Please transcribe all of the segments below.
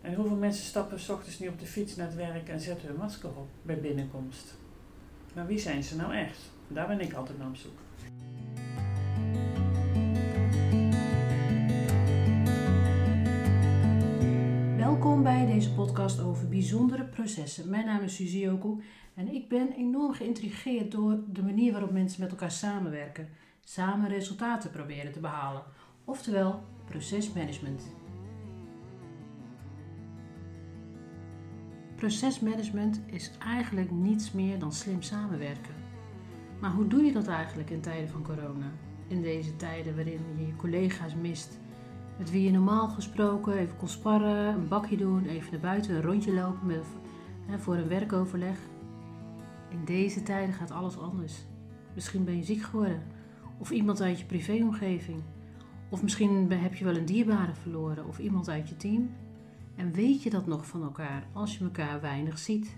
En hoeveel mensen stappen s ochtends niet op de fiets naar het werk en zetten hun masker op bij binnenkomst? Maar wie zijn ze nou echt? Daar ben ik altijd naar op zoek. Welkom bij deze podcast over bijzondere processen. Mijn naam is Suzy Jokel en ik ben enorm geïntrigeerd door de manier waarop mensen met elkaar samenwerken, samen resultaten proberen te behalen, oftewel procesmanagement. Procesmanagement is eigenlijk niets meer dan slim samenwerken. Maar hoe doe je dat eigenlijk in tijden van corona? In deze tijden waarin je je collega's mist, met wie je normaal gesproken even kon sparren, een bakje doen, even naar buiten, een rondje lopen met, hè, voor een werkoverleg. In deze tijden gaat alles anders. Misschien ben je ziek geworden, of iemand uit je privéomgeving, of misschien heb je wel een dierbare verloren, of iemand uit je team. En weet je dat nog van elkaar als je elkaar weinig ziet?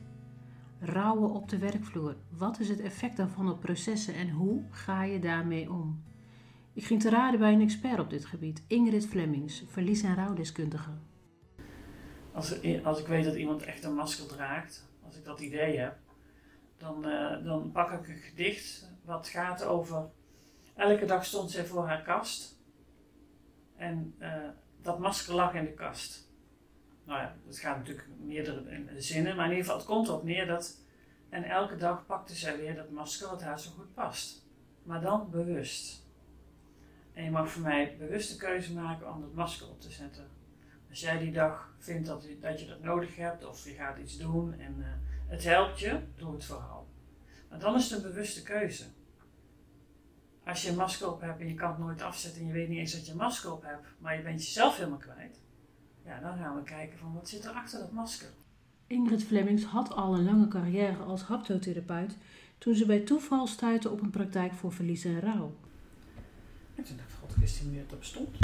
Rouwen op de werkvloer. Wat is het effect daarvan op processen en hoe ga je daarmee om? Ik ging te raden bij een expert op dit gebied, Ingrid Flemings, verlies- en rouwdeskundige. Als, als ik weet dat iemand echt een masker draagt, als ik dat idee heb, dan, uh, dan pak ik een gedicht wat gaat over. Elke dag stond zij voor haar kast en uh, dat masker lag in de kast nou ja, het gaat natuurlijk meerdere zinnen, maar in ieder geval, het komt erop neer dat. En elke dag pakte zij weer dat masker wat haar zo goed past. Maar dan bewust. En je mag voor mij bewust de keuze maken om dat masker op te zetten. Als jij die dag vindt dat, dat je dat nodig hebt, of je gaat iets doen en uh, het helpt je, doe het vooral. Maar dan is het een bewuste keuze. Als je een masker op hebt en je kan het nooit afzetten en je weet niet eens dat je een masker op hebt, maar je bent jezelf helemaal kwijt, ja, dan gaan we kijken van wat zit er achter dat masker. Ingrid Flemings had al een lange carrière als haptotherapeut toen ze bij toeval stuitte op een praktijk voor verlies en rouw. En toen dacht ik, god, ik wist niet dat dat bestond.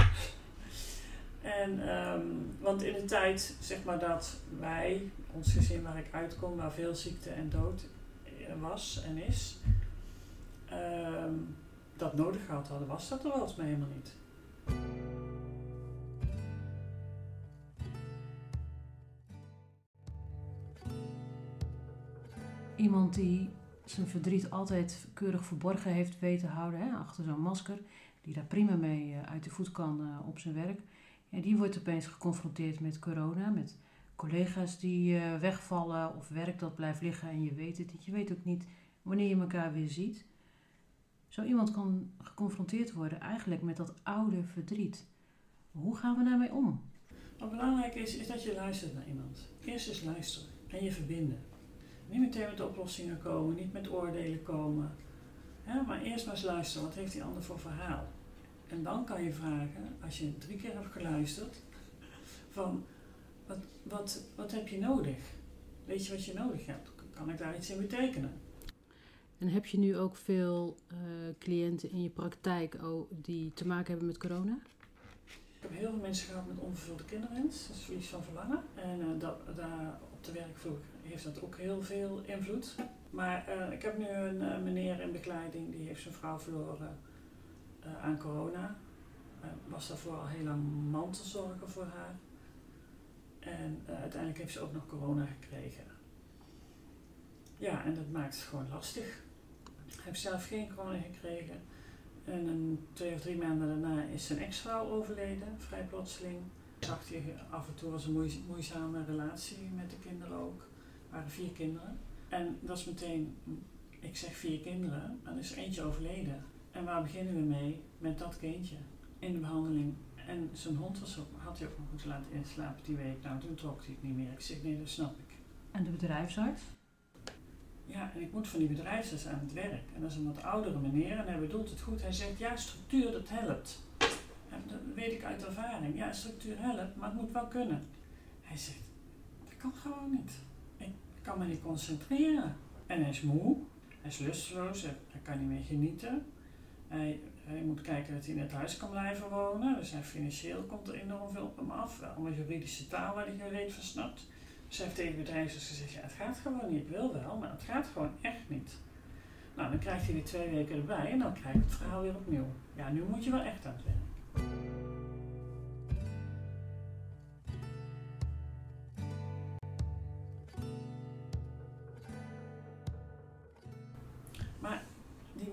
En, um, want in de tijd, zeg maar, dat wij, ons gezin waar ik uitkom, waar veel ziekte en dood was en is, um, dat nodig gehad hadden, was dat er wel eens mij helemaal niet. Iemand die zijn verdriet altijd keurig verborgen heeft weten houden, hè, achter zo'n masker, die daar prima mee uh, uit de voet kan uh, op zijn werk. Ja, die wordt opeens geconfronteerd met corona, met collega's die uh, wegvallen of werk dat blijft liggen en je weet het niet. Je weet ook niet wanneer je elkaar weer ziet. Zo iemand kan geconfronteerd worden eigenlijk met dat oude verdriet. Hoe gaan we daarmee om? Wat belangrijk is, is dat je luistert naar iemand. Eerst eens luisteren en je verbinden. Niet meteen met oplossingen komen, niet met oordelen komen. maar eerst maar eens luisteren, wat heeft die ander voor verhaal? En dan kan je vragen, als je drie keer hebt geluisterd, van wat, wat, wat heb je nodig? Weet je wat je nodig hebt? Kan ik daar iets in betekenen? En heb je nu ook veel uh, cliënten in je praktijk oh, die te maken hebben met corona? Ik heb heel veel mensen gehad met onvervulde kinderwens, is verlies van verlangen. En uh, dat, daar op de werkvloer heeft dat ook heel veel invloed. Maar uh, ik heb nu een uh, meneer in begeleiding die heeft zijn vrouw verloren uh, aan corona. was daarvoor al heel lang mantelzorger voor haar. En uiteindelijk heeft ze ook nog corona gekregen. Ja, en dat maakt het gewoon lastig. Hij heeft zelf geen corona gekregen. En een twee of drie maanden daarna is zijn ex-vrouw overleden, vrij plotseling. Zag hij af en toe was een moeizame relatie met de kinderen ook waren vier kinderen. En dat is meteen, ik zeg vier kinderen, dan is er eentje overleden. En waar beginnen we mee? Met dat kindje in de behandeling. En zijn hond was ook, had hij ook nog moeten laten inslapen die week. Nou, toen trok hij het niet meer. Ik zeg, nee, dat snap ik. En de bedrijfsarts? Ja, en ik moet van die bedrijfsarts aan het werk. En dat is een wat oudere meneer en hij bedoelt het goed. Hij zegt, ja, structuur, dat helpt. En dat weet ik uit ervaring. Ja, structuur helpt, maar het moet wel kunnen. Hij zegt, dat kan gewoon niet kan me niet concentreren. En hij is moe, hij is lusteloos, hij kan niet meer genieten. Hij, hij moet kijken dat hij in het huis kan blijven wonen. Dus hij, financieel komt er enorm veel op hem af. Allemaal juridische taal waar hij geen reet van snapt. Dus hij heeft tegen bedrijfsarts gezegd, ja, het gaat gewoon niet. Ik wil wel, maar het gaat gewoon echt niet. Nou, dan krijgt hij die twee weken erbij en dan krijgt het verhaal weer opnieuw. Ja, nu moet je wel echt aan het werk.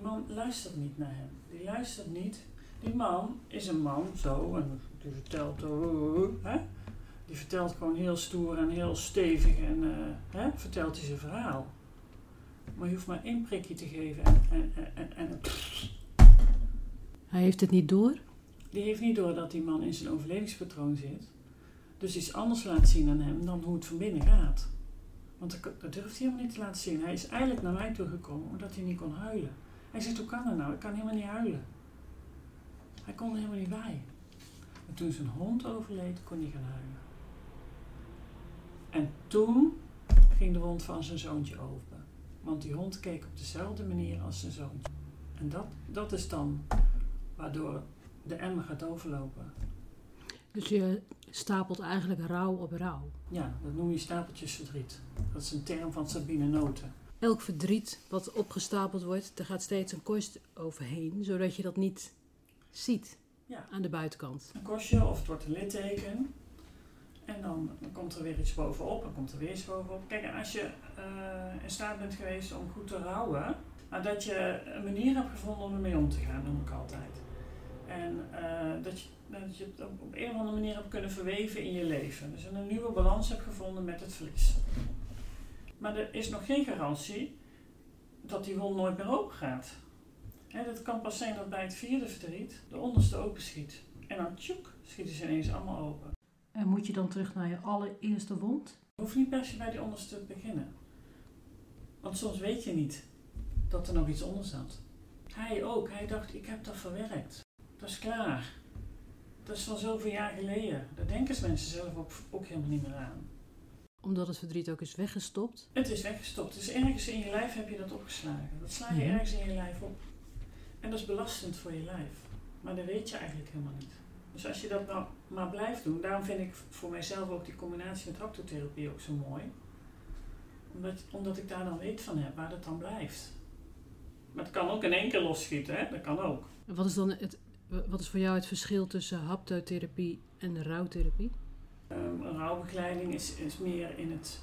Man luistert niet naar hem. Die luistert niet. Die man is een man, zo, en die vertelt, uh, hè? die vertelt gewoon heel stoer en heel stevig en uh, hè? vertelt hij zijn verhaal. Maar je hoeft maar één prikje te geven en, en, en, en, Hij heeft het niet door? Die heeft niet door dat die man in zijn overlevingspatroon zit. Dus iets anders laat zien aan hem dan hoe het van binnen gaat. Want dat, dat durft hij helemaal niet te laten zien. Hij is eigenlijk naar mij toe gekomen omdat hij niet kon huilen. Hij zegt, hoe kan dat nou? Ik kan helemaal niet huilen. Hij kon er helemaal niet bij. En toen zijn hond overleed, kon hij gaan huilen. En toen ging de wond van zijn zoontje open. Want die hond keek op dezelfde manier als zijn zoontje. En dat, dat is dan waardoor de emmer gaat overlopen. Dus je stapelt eigenlijk rouw op rouw. Ja, dat noem je stapeltjesverdriet. Dat is een term van Sabine Noten. Elk verdriet wat opgestapeld wordt, er gaat steeds een korst overheen, zodat je dat niet ziet ja. aan de buitenkant. Een kostje of het wordt een litteken. En dan komt er weer iets bovenop, dan komt er weer iets bovenop. Kijk, als je uh, in staat bent geweest om goed te rouwen, maar dat je een manier hebt gevonden om ermee om te gaan, noem ik altijd. En uh, dat, je, dat je het op, op een of andere manier hebt kunnen verweven in je leven. Dus een nieuwe balans hebt gevonden met het verlies. Maar er is nog geen garantie dat die wond nooit meer open gaat. Het kan pas zijn dat bij het vierde verdriet de onderste open schiet. En dan tjoek, schieten ze ineens allemaal open. En moet je dan terug naar je allereerste wond? Je hoeft niet per se bij die onderste te beginnen. Want soms weet je niet dat er nog iets onder zat. Hij ook. Hij dacht, ik heb dat verwerkt. Dat is klaar. Dat is van zoveel jaar geleden. Daar denken mensen zelf ook, ook helemaal niet meer aan. Omdat het verdriet ook is weggestopt? Het is weggestopt. Dus ergens in je lijf heb je dat opgeslagen. Dat sla je ergens in je lijf op. En dat is belastend voor je lijf. Maar dat weet je eigenlijk helemaal niet. Dus als je dat nou maar blijft doen, daarom vind ik voor mijzelf ook die combinatie met haptotherapie ook zo mooi. Omdat, omdat ik daar dan weet van heb waar dat dan blijft. Maar het kan ook in één keer losschieten, hè? dat kan ook. Wat is dan het, wat is voor jou het verschil tussen haptotherapie en rouwtherapie? Um, rouwbegeleiding is, is meer in het,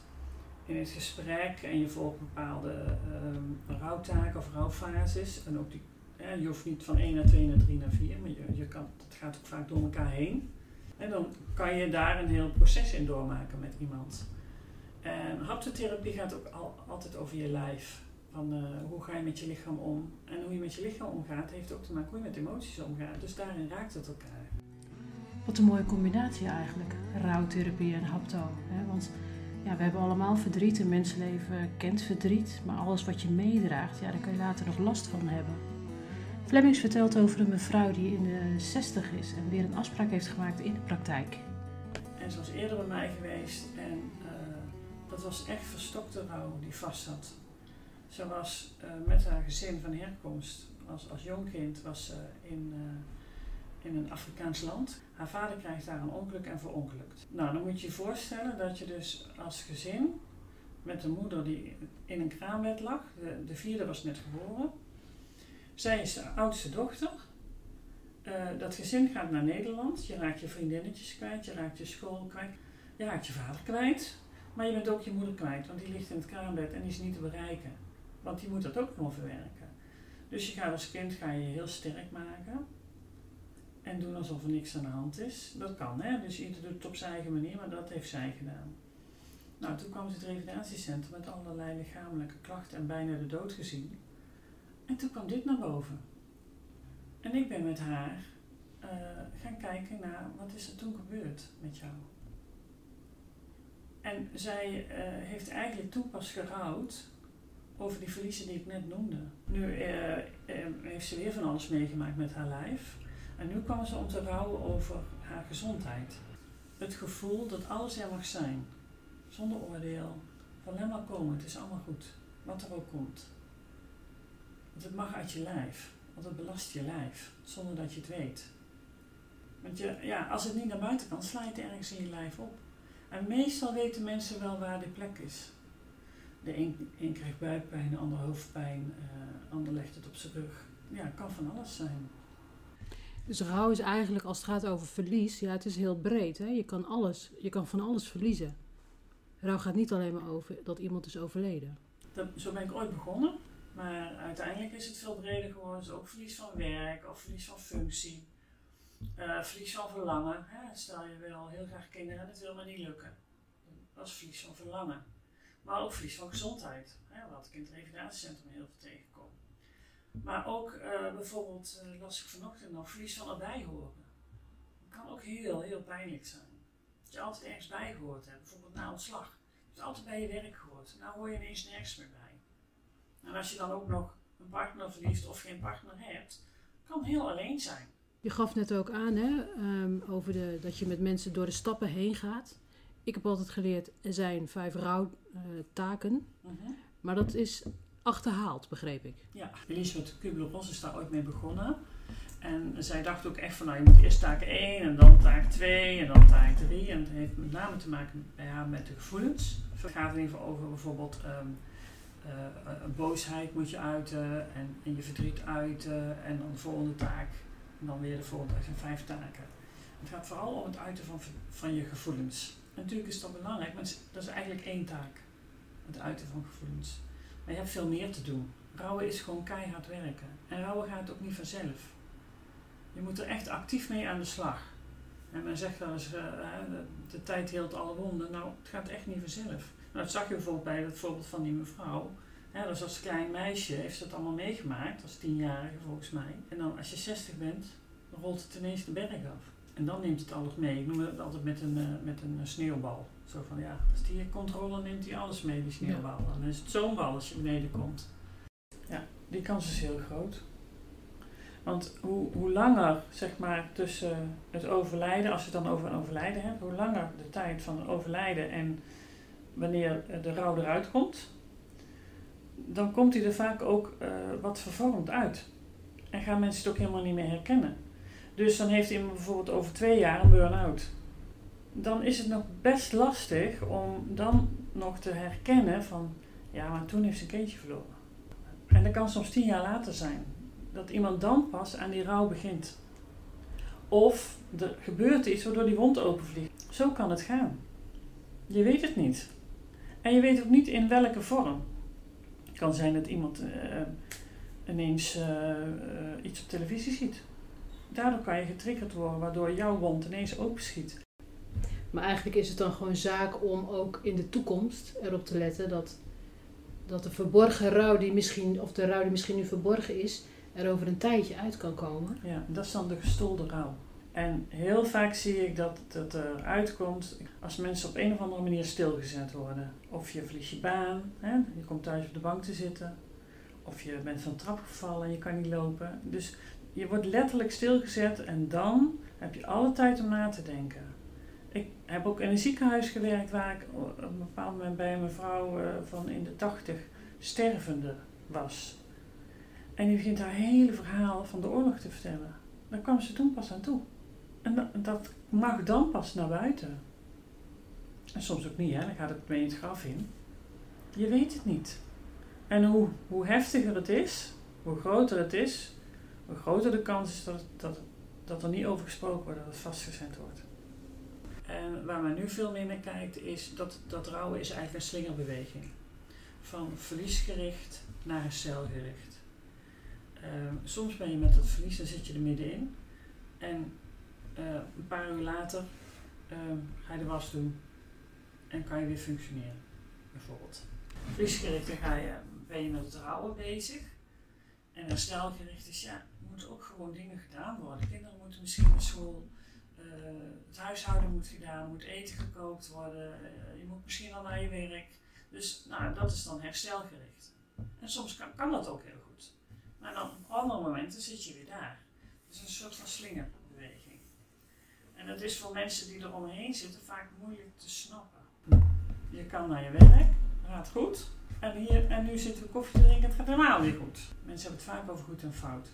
in het gesprek en je volgt bepaalde um, rouwtaken of rouwfases. En ook die, je hoeft niet van 1 naar 2 naar 3 naar 4, maar je, kan, het gaat ook vaak door elkaar heen. En dan kan je daar een heel proces in doormaken met iemand. En haptotherapie gaat ook al, altijd over je lijf. Van uh, hoe ga je met je lichaam om? En hoe je met je lichaam omgaat, heeft ook te maken hoe je met emoties omgaat. Dus daarin raakt het elkaar. Wat een mooie combinatie eigenlijk, rouwtherapie en hapto. Want ja, we hebben allemaal verdriet, een mensenleven kent verdriet, maar alles wat je meedraagt, ja, daar kun je later nog last van hebben. Flemings vertelt over een mevrouw die in de 60 is en weer een afspraak heeft gemaakt in de praktijk. En ze was eerder bij mij geweest en uh, dat was echt verstokte rouw die vast zat. Ze was uh, met haar gezin van herkomst, als, als jong kind was ze in, uh, in een Afrikaans land. Haar vader krijgt daar een ongeluk en verongelukt. Nou, dan moet je je voorstellen dat je dus als gezin met een moeder die in een kraambed lag, de, de vierde was net geboren. Zij is de oudste dochter. Uh, dat gezin gaat naar Nederland. Je raakt je vriendinnetjes kwijt, je raakt je school kwijt. Je raakt je vader kwijt. Maar je bent ook je moeder kwijt, want die ligt in het kraambed en die is niet te bereiken. Want die moet dat ook gewoon verwerken. Dus je gaat als kind ga je heel sterk maken. En doen alsof er niks aan de hand is. Dat kan, hè. Dus ieder doet het op zijn eigen manier, maar dat heeft zij gedaan. Nou, toen kwam ze het revalidatiecentrum met allerlei lichamelijke klachten en bijna de dood gezien. En toen kwam dit naar boven. En ik ben met haar uh, gaan kijken naar wat is er toen gebeurd met jou. En zij uh, heeft eigenlijk toen pas gerouwd over die verliezen die ik net noemde. Nu uh, heeft ze weer van alles meegemaakt met haar lijf. En nu kwam ze om te rouwen over haar gezondheid. Het gevoel dat alles er mag zijn. Zonder oordeel. Van alleen maar komen, het is allemaal goed. Wat er ook komt. Want het mag uit je lijf. Want het belast je lijf. Zonder dat je het weet. Want je, ja, als het niet naar buiten kan, sla je het ergens in je lijf op. En meestal weten mensen wel waar die plek is. De een, krijgt buikpijn, de ander hoofdpijn, de uh, ander legt het op zijn rug. Ja, het kan van alles zijn. Dus rouw is eigenlijk, als het gaat over verlies, ja, het is heel breed. Hè? Je, kan alles, je kan van alles verliezen. Rouw gaat niet alleen maar over dat iemand is overleden. Dat, zo ben ik ooit begonnen. Maar uiteindelijk is het veel breder geworden. Ook verlies van werk of verlies van functie. Uh, verlies van verlangen. Hè? Stel je wil heel graag kinderen en het wil maar niet lukken. Dat is verlies van verlangen. Maar ook verlies van gezondheid. Hè? Wat ik in het revalidatiecentrum heel veel tegenkom. Maar ook uh, bijvoorbeeld, uh, las ik vanochtend nog, verlies van erbij horen. Dat kan ook heel, heel pijnlijk zijn. Dat je altijd ergens bij gehoord hebt. Bijvoorbeeld na ontslag. Je hebt altijd bij je werk gehoord. Nou hoor je ineens nergens meer bij. En als je dan ook nog een partner verliest of geen partner hebt, kan heel alleen zijn. Je gaf net ook aan hè, um, over de, dat je met mensen door de stappen heen gaat. Ik heb altijd geleerd, er zijn vijf rouwtaken. Uh, mm -hmm. Maar dat is achterhaald, begreep ik. Ja, Elisabeth Kubler-Ross is daar ooit mee begonnen. En zij dacht ook echt van, nou je moet eerst taak 1 en dan taak 2 en dan taak 3. En het heeft met name te maken bij haar met de gevoelens. Het gaat geval over bijvoorbeeld um, boosheid moet je uiten en, en, je verdriet uiten en dan de volgende taak en dan weer de volgende taak. zijn vijf taken. Het gaat vooral om het uiten van, van je gevoelens. En natuurlijk is dat belangrijk, maar dat is eigenlijk één taak. Het uiten van gevoelens. Maar je hebt veel meer te doen. Rouwen is gewoon keihard werken. En rouwen gaat ook niet vanzelf. Je moet er echt actief mee aan de slag. En men zegt wel eens, uh, de, tijd heelt alle wonden. Nou, het gaat echt niet vanzelf. Nou, dat zag je bijvoorbeeld bij het voorbeeld van die mevrouw. Ja, dus als klein meisje heeft ze dat allemaal meegemaakt, als tienjarige volgens mij. En dan als je 60 bent, rolt het ineens de berg af. En dan neemt het alles mee. Ik noem het altijd met een, uh, met een sneeuwbal. Zo van ja, als die controle neemt hij alles mee, die sneeuwbal. Ja. Dan is het zo'n bal als je beneden komt. Ja, die kans is heel groot. Want hoe, hoe langer, zeg maar, tussen het overlijden, als je het dan over een overlijden hebt, hoe langer de tijd van het overlijden en wanneer de rouw eruit komt, dan komt hij er vaak ook uh, wat vervormd uit. En gaan mensen het ook helemaal niet meer herkennen. Dus dan heeft iemand bijvoorbeeld over twee jaar een burn-out. Dan is het nog best lastig om dan nog te herkennen van, ja, maar toen heeft ze een kindje verloren. En dat kan soms tien jaar later zijn. Dat iemand dan pas aan die rouw begint. Of er gebeurt iets waardoor die wond openvliegt. Zo kan het gaan. Je weet het niet. En je weet ook niet in welke vorm. Het kan zijn dat iemand uh, ineens uh, uh, iets op televisie ziet. Daardoor kan je getriggerd worden, waardoor jouw wond ineens openschiet. Maar eigenlijk is het dan gewoon zaak om ook in de toekomst erop te letten dat, dat de verborgen rouw die misschien, of de rouw die misschien nu verborgen is, er over een tijdje uit kan komen. Ja, dat is dan de gestolde rouw. En heel vaak zie ik dat het eruit komt als mensen op een of andere manier stilgezet worden. Of je verliest je baan, hè? je komt thuis op de bank te zitten. Of je bent van trap gevallen en je kan niet lopen. Dus je wordt letterlijk stilgezet en dan heb je alle tijd om na te denken. Ik heb ook in een ziekenhuis gewerkt waar ik op een bepaald moment bij een mevrouw van in de tachtig stervende was. En die begint haar hele verhaal van de oorlog te vertellen. Daar kwam ze toen pas aan toe. En dat, dat mag dan pas naar buiten. En soms ook niet, hè? dan gaat het mee in het graf in. Je weet het niet. En hoe, hoe heftiger het is, hoe groter het is, hoe groter de kans is dat, dat, dat er niet over gesproken wordt, dat het vastgezet wordt. En waar men nu veel meer naar kijkt, is dat, dat rouwen is eigenlijk een slingerbeweging. Van verliesgericht naar herstelgericht. Uh, soms ben je met dat verlies, dan zit je er middenin. En uh, een paar uur later uh, ga je de was doen en kan je weer functioneren, bijvoorbeeld. Verliesgericht ga je, ben je met het rouwen bezig. En herstelgericht is, ja, er moeten ook gewoon dingen gedaan worden. Kinderen moeten misschien naar school, uh, het huishouden moet gedaan, moet eten gekookt worden, je moet misschien al naar je werk. Dus nou, dat is dan herstelgericht. En soms kan, kan dat ook heel goed. Maar dan op andere momenten zit je weer daar. Is een soort van slingerbeweging. En dat is voor mensen die er omheen zitten vaak moeilijk te snappen. Je kan naar je werk, gaat goed. En, hier, en nu zitten we koffie te drinken, het gaat helemaal weer goed. Mensen hebben het vaak over goed en fout.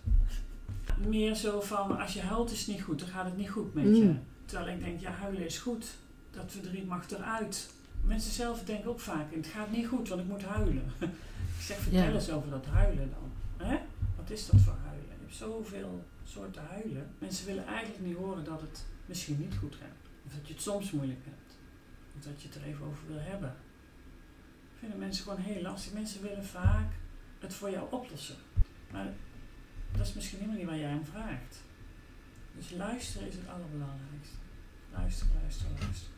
Meer zo van, als je huilt is het niet goed, dan gaat het niet goed met je. Mm. Terwijl ik denk, ja huilen is goed. Dat verdriet mag eruit. Mensen zelf denken ook vaak, het gaat niet goed, want ik moet huilen. ik zeg, vertel ja. eens over dat huilen dan. Hè? Wat is dat voor huilen? Je hebt zoveel soorten huilen. Mensen willen eigenlijk niet horen dat het misschien niet goed gaat. Of dat je het soms moeilijk hebt. Of dat je het er even over wil hebben. Vinden mensen gewoon heel lastig. Mensen willen vaak het voor jou oplossen. Maar dat is misschien helemaal niet waar jij hem vraagt. Dus luisteren is het allerbelangrijkste. Luister, luister, luister.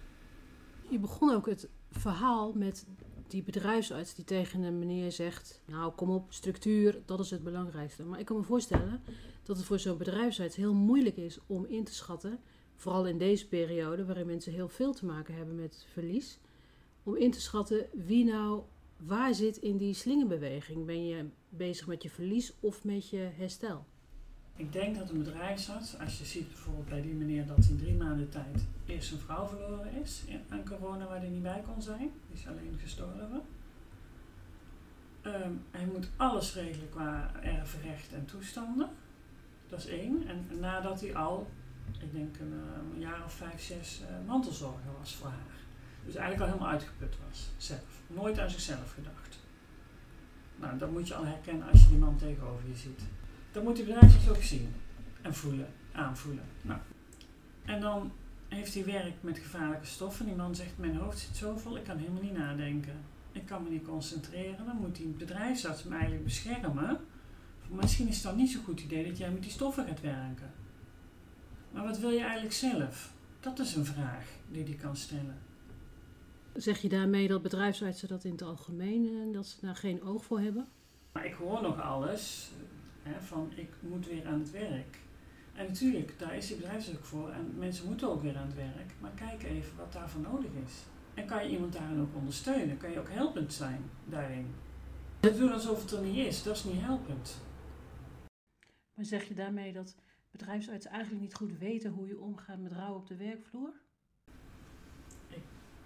Je begon ook het verhaal met die bedrijfsarts die tegen een meneer zegt: Nou, kom op, structuur, dat is het belangrijkste. Maar ik kan me voorstellen dat het voor zo'n bedrijfsarts heel moeilijk is om in te schatten, vooral in deze periode waarin mensen heel veel te maken hebben met verlies, om in te schatten wie nou waar zit in die slingerbeweging. Ben je bezig met je verlies of met je herstel? Ik denk dat een bedrijfsarts, als je ziet bijvoorbeeld bij die meneer dat in drie maanden tijd eerst een vrouw verloren is aan corona waar hij niet bij kon zijn, die is alleen gestorven. Um, hij moet alles regelen qua erfrecht en toestanden. Dat is één. En nadat hij al, ik denk een, een jaar of vijf, zes uh, mantelzorger was voor haar. Dus eigenlijk al helemaal uitgeput was, zelf. Nooit aan zichzelf gedacht. Nou, dat moet je al herkennen als je die man tegenover je ziet. Dan moet die bedrijfsarts ook zien en voelen, aanvoelen. Nou. En dan heeft hij werk met gevaarlijke stoffen. Die man zegt, mijn hoofd zit zo vol, ik kan helemaal niet nadenken. Ik kan me niet concentreren. Dan moet die bedrijfsarts me eigenlijk beschermen. Misschien is het dan niet zo'n goed idee dat jij met die stoffen gaat werken. Maar wat wil je eigenlijk zelf? Dat is een vraag die hij kan stellen. Zeg je daarmee dat bedrijfsartsen dat in het algemeen, eh, dat ze daar geen oog voor hebben? Maar ik hoor nog alles hè, van ik moet weer aan het werk. En natuurlijk, daar is die bedrijfsarts ook voor en mensen moeten ook weer aan het werk. Maar kijk even wat daarvoor nodig is. En kan je iemand daarin ook ondersteunen? Kan je ook helpend zijn daarin? Doen alsof het er niet is, dat is niet helpend. Maar zeg je daarmee dat bedrijfsartsen eigenlijk niet goed weten hoe je omgaat met rouw op de werkvloer?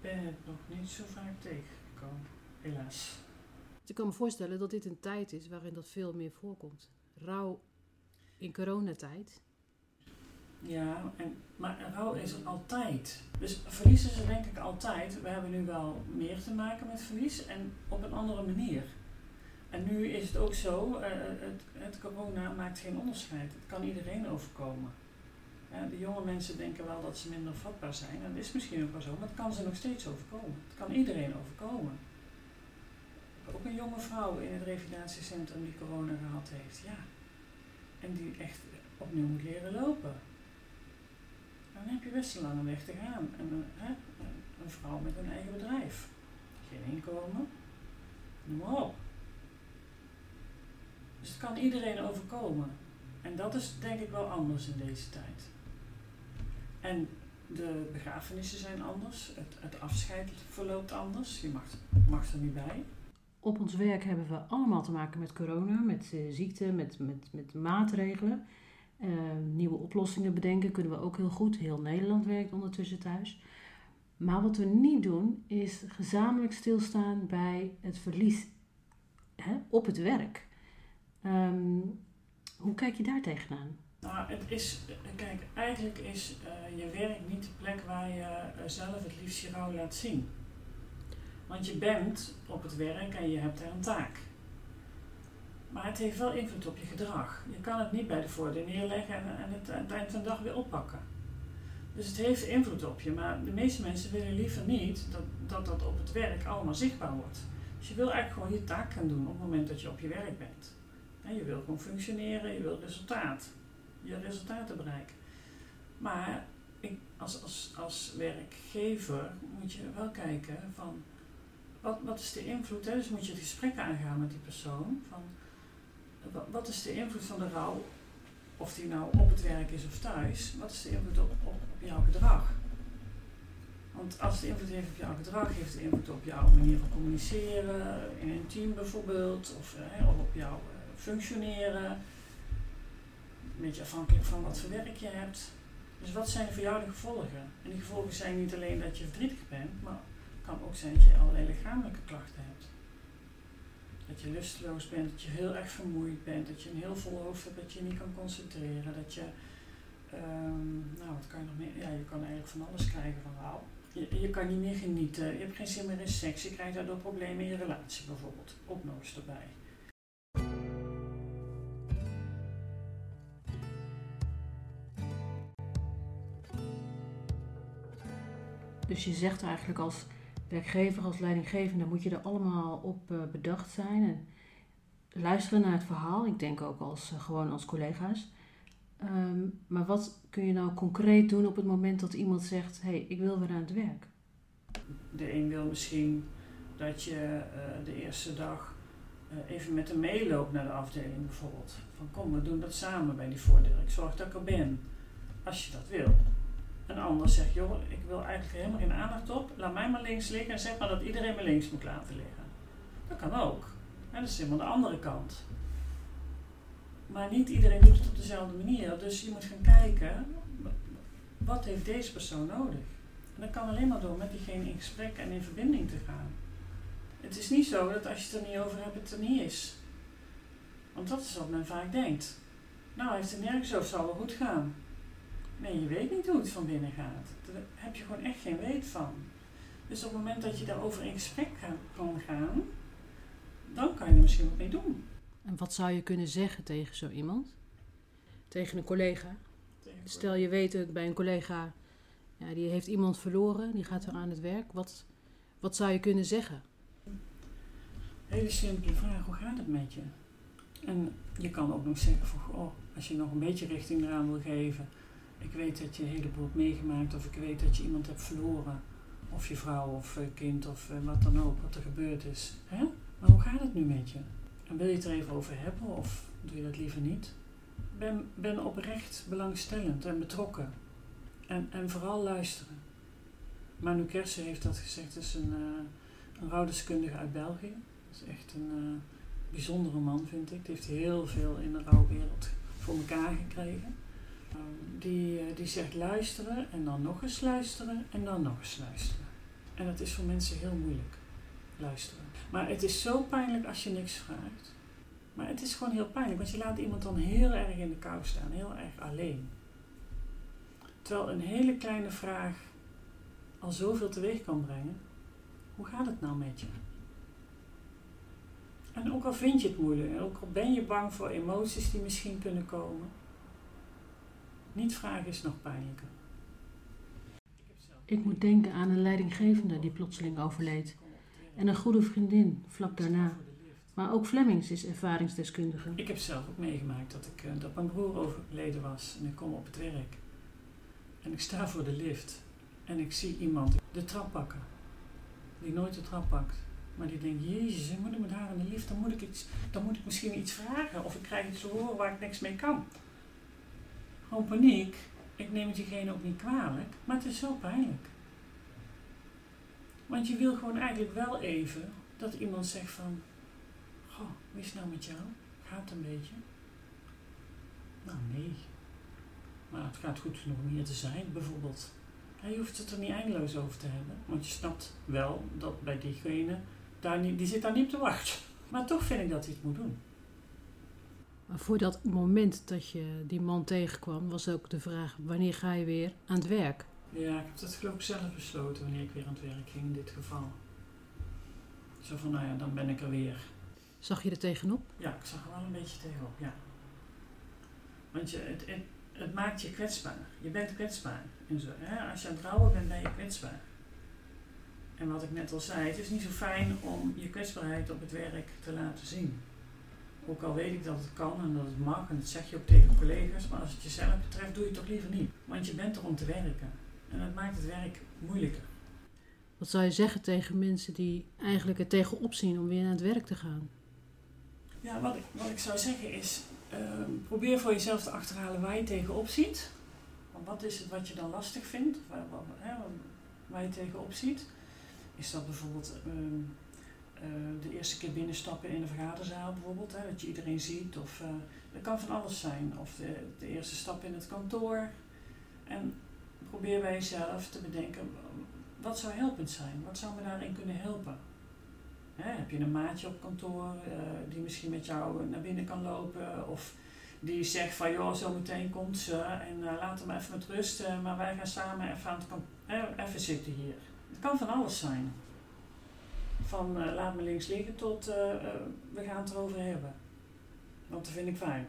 Ben het nog niet zo vaak tegengekomen, helaas. Ik kan me voorstellen dat dit een tijd is waarin dat veel meer voorkomt. Rouw in coronatijd. Ja, en, maar rouw is er altijd. Dus verlies is er denk ik altijd. We hebben nu wel meer te maken met verlies en op een andere manier. En nu is het ook zo, uh, het, het corona maakt geen onderscheid. Het kan iedereen overkomen de jonge mensen denken wel dat ze minder vatbaar zijn. En dat is misschien ook wel zo, maar het kan ze nog steeds overkomen. Het kan iedereen overkomen. Ook een jonge vrouw in het revalidatiecentrum die corona gehad heeft, ja. En die echt opnieuw moet leren lopen. Dan heb je best een lange weg te gaan. En hè, een vrouw met een eigen bedrijf. Geen inkomen. Noem maar op. Dus het kan iedereen overkomen. En dat is denk ik wel anders in deze tijd. En de begrafenissen zijn anders, het, het afscheid verloopt anders, je mag, mag er niet bij. Op ons werk hebben we allemaal te maken met corona, met uh, ziekte, met, met, met maatregelen. Uh, nieuwe oplossingen bedenken kunnen we ook heel goed. Heel Nederland werkt ondertussen thuis. Maar wat we niet doen, is gezamenlijk stilstaan bij het verlies hè, op het werk. Um, hoe kijk je daar tegenaan? Nou, het is, kijk, eigenlijk is uh, je werk niet de plek waar je uh, zelf het liefst je rouw laat zien. Want je bent op het werk en je hebt daar een taak. Maar het heeft wel invloed op je gedrag. Je kan het niet bij de voordeur neerleggen en, en het aan het eind van de dag weer oppakken. Dus het heeft invloed op je, maar de meeste mensen willen liever niet dat dat, dat op het werk allemaal zichtbaar wordt. Dus je wil eigenlijk gewoon je taak gaan doen op het moment dat je op je werk bent. En je wil gewoon functioneren, je wil resultaat je resultaten bereiken. Maar ik, als, als, als werkgever moet je wel kijken van wat, wat is de invloed, dus moet je het gesprek aangaan met die persoon. Van, wat, is de invloed van de rouw, of die nou op het werk is of thuis, wat is de invloed op, jouw gedrag? Want als het invloed heeft op jouw gedrag, heeft het invloed op jouw manier van communiceren, in een team bijvoorbeeld, of, of op jouw uh, functioneren een beetje afhankelijk van wat voor werk je hebt. Dus wat zijn voor jou de gevolgen? En die gevolgen zijn niet alleen dat je verdrietig bent, maar het kan ook zijn dat je allerlei lichamelijke klachten hebt. Dat je lusteloos bent, dat je heel erg vermoeid bent, dat je een heel vol hoofd hebt, dat je niet kan concentreren, dat je, um, nou wat kan je nog meer, ja je kan eigenlijk van alles krijgen van wauw. Je, je kan niet meer genieten, je hebt geen zin meer in seks, je krijgt daardoor problemen in je relatie bijvoorbeeld. Nog eens erbij. Dus je zegt eigenlijk als werkgever, als leidinggevende, moet je er allemaal op uh, bedacht zijn. En luisteren naar het verhaal. Ik denk ook als, eh, gewoon als collega's. Ehm, maar wat kun je nou concreet doen op het moment dat iemand zegt: hé, hey, ik wil weer aan het werk? De een wil misschien dat je eh, de eerste dag eh, even met hem meeloopt naar de afdeling bijvoorbeeld. Van kom, we doen dat samen bij die voordeur. Ik zorg dat ik er ben, als je dat wil. Een ander zegt, joh, ik wil eigenlijk helemaal geen aandacht op. Laat mij maar links liggen en zeg maar dat iedereen me links moet laten liggen. Dat kan ook. En dat is helemaal de andere kant. Maar niet iedereen doet het op dezelfde manier. Dus je moet gaan kijken, wat heeft deze persoon nodig? En dat kan alleen maar door met diegene in gesprek en in verbinding te gaan. Het is niet zo dat als je het er niet over hebt, het er niet is. Want dat is wat men vaak denkt. Nou, heeft het nergens over, zal wel goed gaan. Nee, je weet niet hoe het van binnen gaat. Daar heb je gewoon echt geen weet van. Dus op het moment dat je daarover in gesprek kan gaan, dan kan je er misschien wat mee doen. En wat zou je kunnen zeggen tegen zo iemand? Tegen een collega? Stel je weet het bij een collega, ja, die heeft iemand verloren, die gaat er aan het werk. Wat, wat zou je kunnen zeggen? Hele simpele vraag, hoe gaat het met je? En je kan ook nog zeggen van, oh, als je nog een beetje richting eraan wil geven. Ik weet dat je een heleboel hebt meegemaakt of ik weet dat je iemand hebt verloren. Of je vrouw of kind of eh, wat dan ook, wat er gebeurd is. Hè? Maar hoe gaat het nu met je? En wil je het er even over hebben of doe je dat liever niet? Ben, ben oprecht belangstellend en betrokken. En, en vooral luisteren. Manu Kersen heeft dat gezegd, het is een, uh, een rouwdeskundige uit België. Dat is echt een bijzondere man, vind ik. Die heeft heel veel in de rouwwereld voor elkaar gekregen. Die, uh, die zegt luisteren en dan nog eens luisteren en dan nog eens luisteren. En dat is voor mensen heel moeilijk, luisteren. Maar het is zo pijnlijk als je niks vraagt. Maar het is gewoon heel pijnlijk, want je laat iemand dan heel erg in de kou staan, heel erg alleen. Terwijl een hele kleine vraag al zoveel teweeg kan brengen. Hoe gaat het nou met je? En ook al vind je het moeilijk, ook al ben je bang voor emoties die misschien kunnen komen, niet vragen is nog pijnlijker. Ik moet denken aan een leidinggevende die plotseling overleed. En een goede vriendin vlak daarna. Maar ook Flemings is ervaringsdeskundige. Ik heb zelf ook meegemaakt dat, ik, dat mijn broer overleden was en ik kom op het werk. En ik sta voor de lift en ik zie iemand de trap pakken. Die nooit de trap pakt. Maar die denkt, jezus, ik moet met haar in de lift, dan moet, ik iets, dan moet ik misschien iets vragen. Of ik krijg iets te horen waar ik niks mee kan. Gewoon paniek. Ik neem het diegene ook niet kwalijk, maar het is zo pijnlijk. Want je wil gewoon eigenlijk wel even dat iemand zegt van, goh, hoe is nou met jou? Gaat het een beetje? Nou, nee. Maar het gaat goed genoeg om hier te zijn, bijvoorbeeld. je hoeft het er niet eindeloos over te hebben, want je snapt wel dat bij diegene, daar niet, die zit daar niet op te wachten. Maar toch vind ik dat hij het moet doen. Maar voor dat moment dat je die man tegenkwam, was ook de vraag: wanneer ga je weer aan het werk? Ja, ik heb dat geloof ik zelf besloten wanneer ik weer aan het werk ging in dit geval. Zo van, nou ja, dan ben ik er weer. Zag je er tegenop? Ja, ik zag er wel een beetje tegenop, ja. Want je, het, het, het maakt je kwetsbaar. Je bent kwetsbaar. En zo, hè? Als je aan het rouwen bent, ben je kwetsbaar. En wat ik net al zei, het is niet zo fijn om je kwetsbaarheid op het werk te laten zien. Ook al weet ik dat het kan en dat het mag, en dat zeg je ook tegen collega's, maar als het jezelf betreft, doe je het toch liever niet. Want je bent er om te werken. En dat maakt het werk moeilijker. Wat zou je zeggen tegen mensen die eigenlijk er tegenop zien om weer naar het werk te gaan? Ja, wat ik, wat ik zou zeggen is, uh, probeer voor jezelf te achterhalen waar je tegenop ziet. Want wat is het wat je dan lastig vindt, waar, waar, hè, waar je tegenop ziet. Is dat bijvoorbeeld uh, uh, de eerste keer binnenstappen in een vergaderzaal bijvoorbeeld, hè, dat je iedereen ziet. Of dat kan van alles zijn. Of de, de eerste stap in het kantoor. En probeer bij jezelf te bedenken, wat zou helpend zijn? Wat zou me daarin kunnen helpen? Hè, heb je een maatje op kantoor uh, die misschien met jou naar binnen kan lopen? Of die zegt van, joh, zo meteen komt ze en laat hem even met rust, maar wij gaan samen even, het even zitten hier. Het kan van alles zijn. Van laat me links liggen tot we gaan het erover hebben. Want dat vind ik fijn.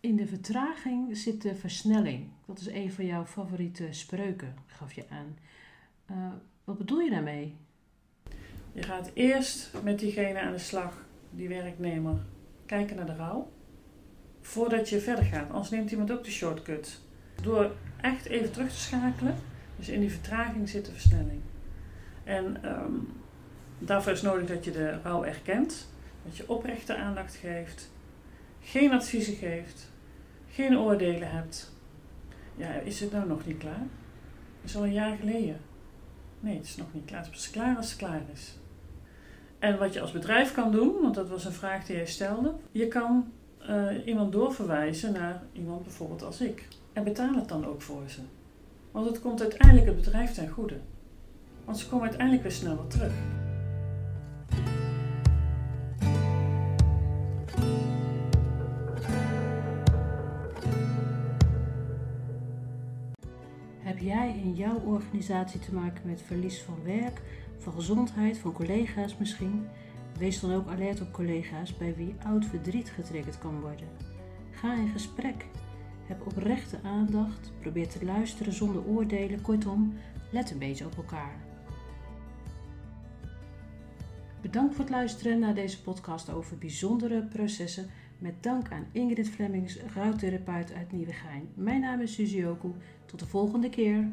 In de vertraging zit de versnelling. Dat is een van jouw favoriete spreuken, gaf je aan. Uh, wat bedoel je daarmee? Je gaat eerst met diegene aan de slag, die werknemer, kijken naar de rouw voordat je verder gaat. Anders neemt iemand ook de shortcut. Door echt even terug te schakelen, dus in die vertraging zit de versnelling. En ehm, daarvoor is nodig dat je de rouw erkent, dat je oprechte aandacht geeft, geen adviezen geeft, geen oordelen hebt. Ja, is het nou nog niet klaar? Het is al een jaar geleden. Nee, het is nog niet klaar. Het is klaar als het klaar is. En wat je als bedrijf kan doen, want dat was een vraag die jij stelde, je kan uh, iemand doorverwijzen naar iemand bijvoorbeeld als ik. En betaal het dan ook voor ze. Want het komt uiteindelijk het bedrijf ten goede. Want ze komen uiteindelijk weer sneller terug. Heb jij in jouw organisatie te maken met verlies van werk, van gezondheid, van collega's misschien? Wees dan ook alert op collega's bij wie oud verdriet getriggerd kan worden. Ga in gesprek. Heb oprechte aandacht. Probeer te luisteren zonder oordelen. Kortom, let een beetje op elkaar. Bedankt voor het luisteren naar deze podcast over bijzondere processen. Met dank aan Ingrid Flemings, rouwtherapeut uit Nieuwegein. Mijn naam is Suzy Oku. Tot de volgende keer.